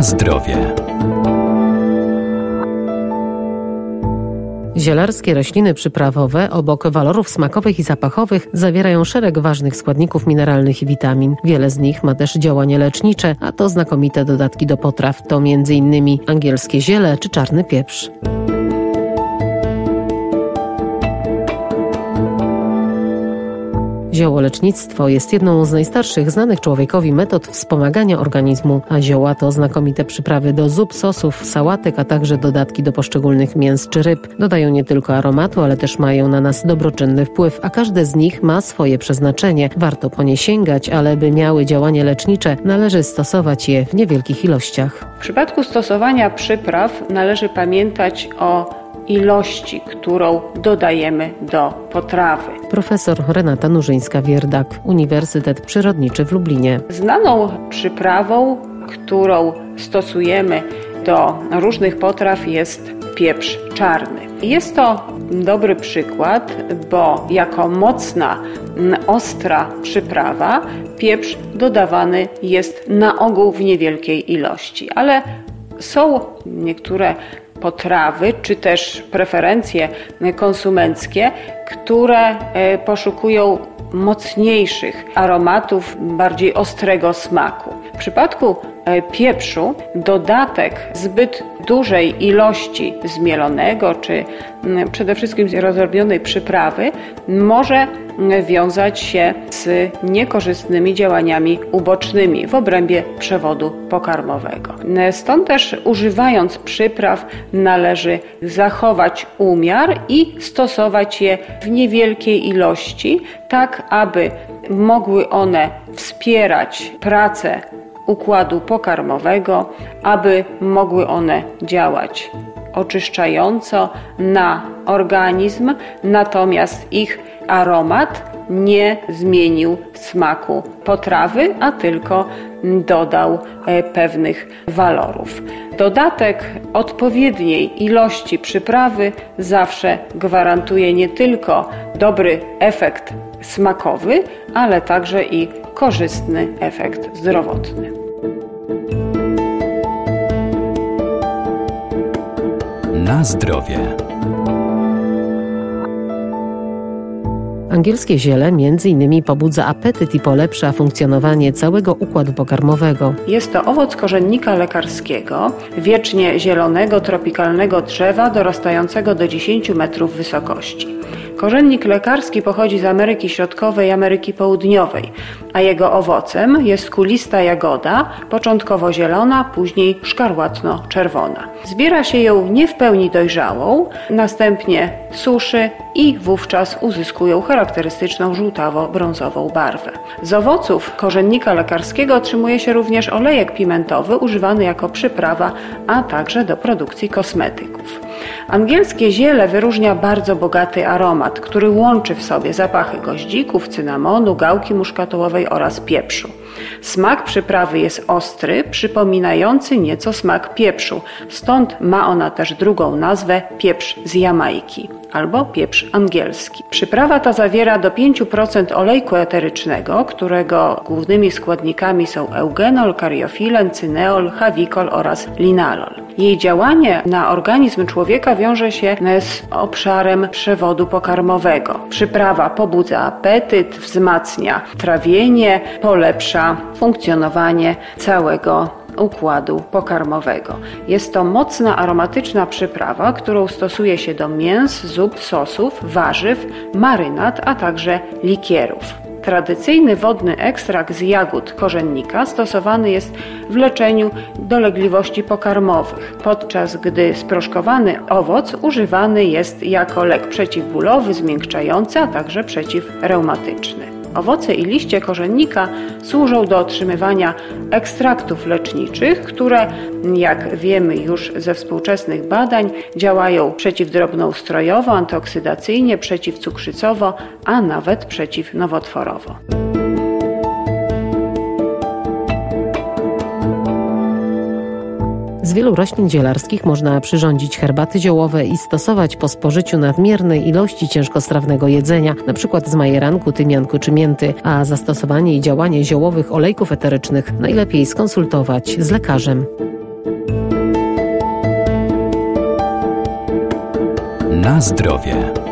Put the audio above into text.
Zdrowie. Zielarskie rośliny przyprawowe obok walorów smakowych i zapachowych zawierają szereg ważnych składników mineralnych i witamin. Wiele z nich ma też działanie lecznicze, a to znakomite dodatki do potraw. To m.in. angielskie ziele czy czarny pieprz. Ziołolecznictwo jest jedną z najstarszych znanych człowiekowi metod wspomagania organizmu, a zioła to znakomite przyprawy do zup, sosów, sałatek, a także dodatki do poszczególnych mięs czy ryb. Dodają nie tylko aromatu, ale też mają na nas dobroczynny wpływ, a każde z nich ma swoje przeznaczenie. Warto po nie sięgać, ale by miały działanie lecznicze, należy stosować je w niewielkich ilościach. W przypadku stosowania przypraw należy pamiętać o ilości, którą dodajemy do potrawy. Profesor Renata Nurzyńska-Wierdak, Uniwersytet Przyrodniczy w Lublinie. Znaną przyprawą, którą stosujemy do różnych potraw jest pieprz czarny. Jest to dobry przykład, bo jako mocna, ostra przyprawa pieprz dodawany jest na ogół w niewielkiej ilości, ale są niektóre potrawy, czy też preferencje konsumenckie, które e, poszukują mocniejszych aromatów, bardziej ostrego smaku. W przypadku pieprzu dodatek zbyt dużej ilości zmielonego, czy przede wszystkim rozrobionej przyprawy może wiązać się z niekorzystnymi działaniami ubocznymi w obrębie przewodu pokarmowego. Stąd też używając przypraw należy zachować umiar i stosować je w niewielkiej ilości, tak aby mogły one wspierać pracę układu pokarmowego, aby mogły one działać oczyszczająco na organizm, natomiast ich aromat nie zmienił smaku potrawy, a tylko dodał e, pewnych walorów. Dodatek odpowiedniej ilości przyprawy zawsze gwarantuje nie tylko dobry efekt smakowy, ale także i korzystny efekt zdrowotny. Na zdrowie. Angielskie ziele między innymi pobudza apetyt i polepsza funkcjonowanie całego układu pokarmowego. Jest to owoc korzennika lekarskiego, wiecznie zielonego, tropikalnego drzewa dorastającego do 10 metrów wysokości. Korzennik lekarski pochodzi z Ameryki Środkowej i Ameryki Południowej, a jego owocem jest kulista jagoda, początkowo zielona, później szkarłatno-czerwona. Zbiera się ją nie w pełni dojrzałą, następnie suszy i wówczas uzyskują charakterystyczną żółtawo-brązową barwę. Z owoców korzennika lekarskiego otrzymuje się również olejek pimentowy używany jako przyprawa, a także do produkcji kosmetyków. Angielskie ziele wyróżnia bardzo bogaty aromat, który łączy w sobie zapachy goździków, cynamonu, gałki muszkatołowej oraz pieprzu. Smak przyprawy jest ostry, przypominający nieco smak pieprzu, stąd ma ona też drugą nazwę pieprz z Jamajki albo pieprz angielski. Przyprawa ta zawiera do 5% olejku eterycznego, którego głównymi składnikami są eugenol, kariofilen, cyneol, hawikol oraz linalol. Jej działanie na organizm wiąże się z obszarem przewodu pokarmowego. Przyprawa pobudza apetyt, wzmacnia trawienie, polepsza funkcjonowanie całego układu pokarmowego. Jest to mocna aromatyczna przyprawa, którą stosuje się do mięs, zup, sosów, warzyw, marynat, a także likierów. Tradycyjny wodny ekstrakt z jagód korzennika stosowany jest w leczeniu dolegliwości pokarmowych, podczas gdy sproszkowany owoc używany jest jako lek przeciwbólowy, zmiękczający, a także przeciwreumatyczny. Owoce i liście korzennika służą do otrzymywania ekstraktów leczniczych, które, jak wiemy już ze współczesnych badań, działają przeciwdrobnoustrojowo, antyoksydacyjnie, przeciwcukrzycowo, a nawet przeciwnowotworowo. Z wielu roślin zielarskich można przyrządzić herbaty ziołowe i stosować po spożyciu nadmiernej ilości ciężkostrawnego jedzenia, np. z majeranku, tymianku czy mięty, a zastosowanie i działanie ziołowych olejków eterycznych najlepiej skonsultować z lekarzem. Na zdrowie.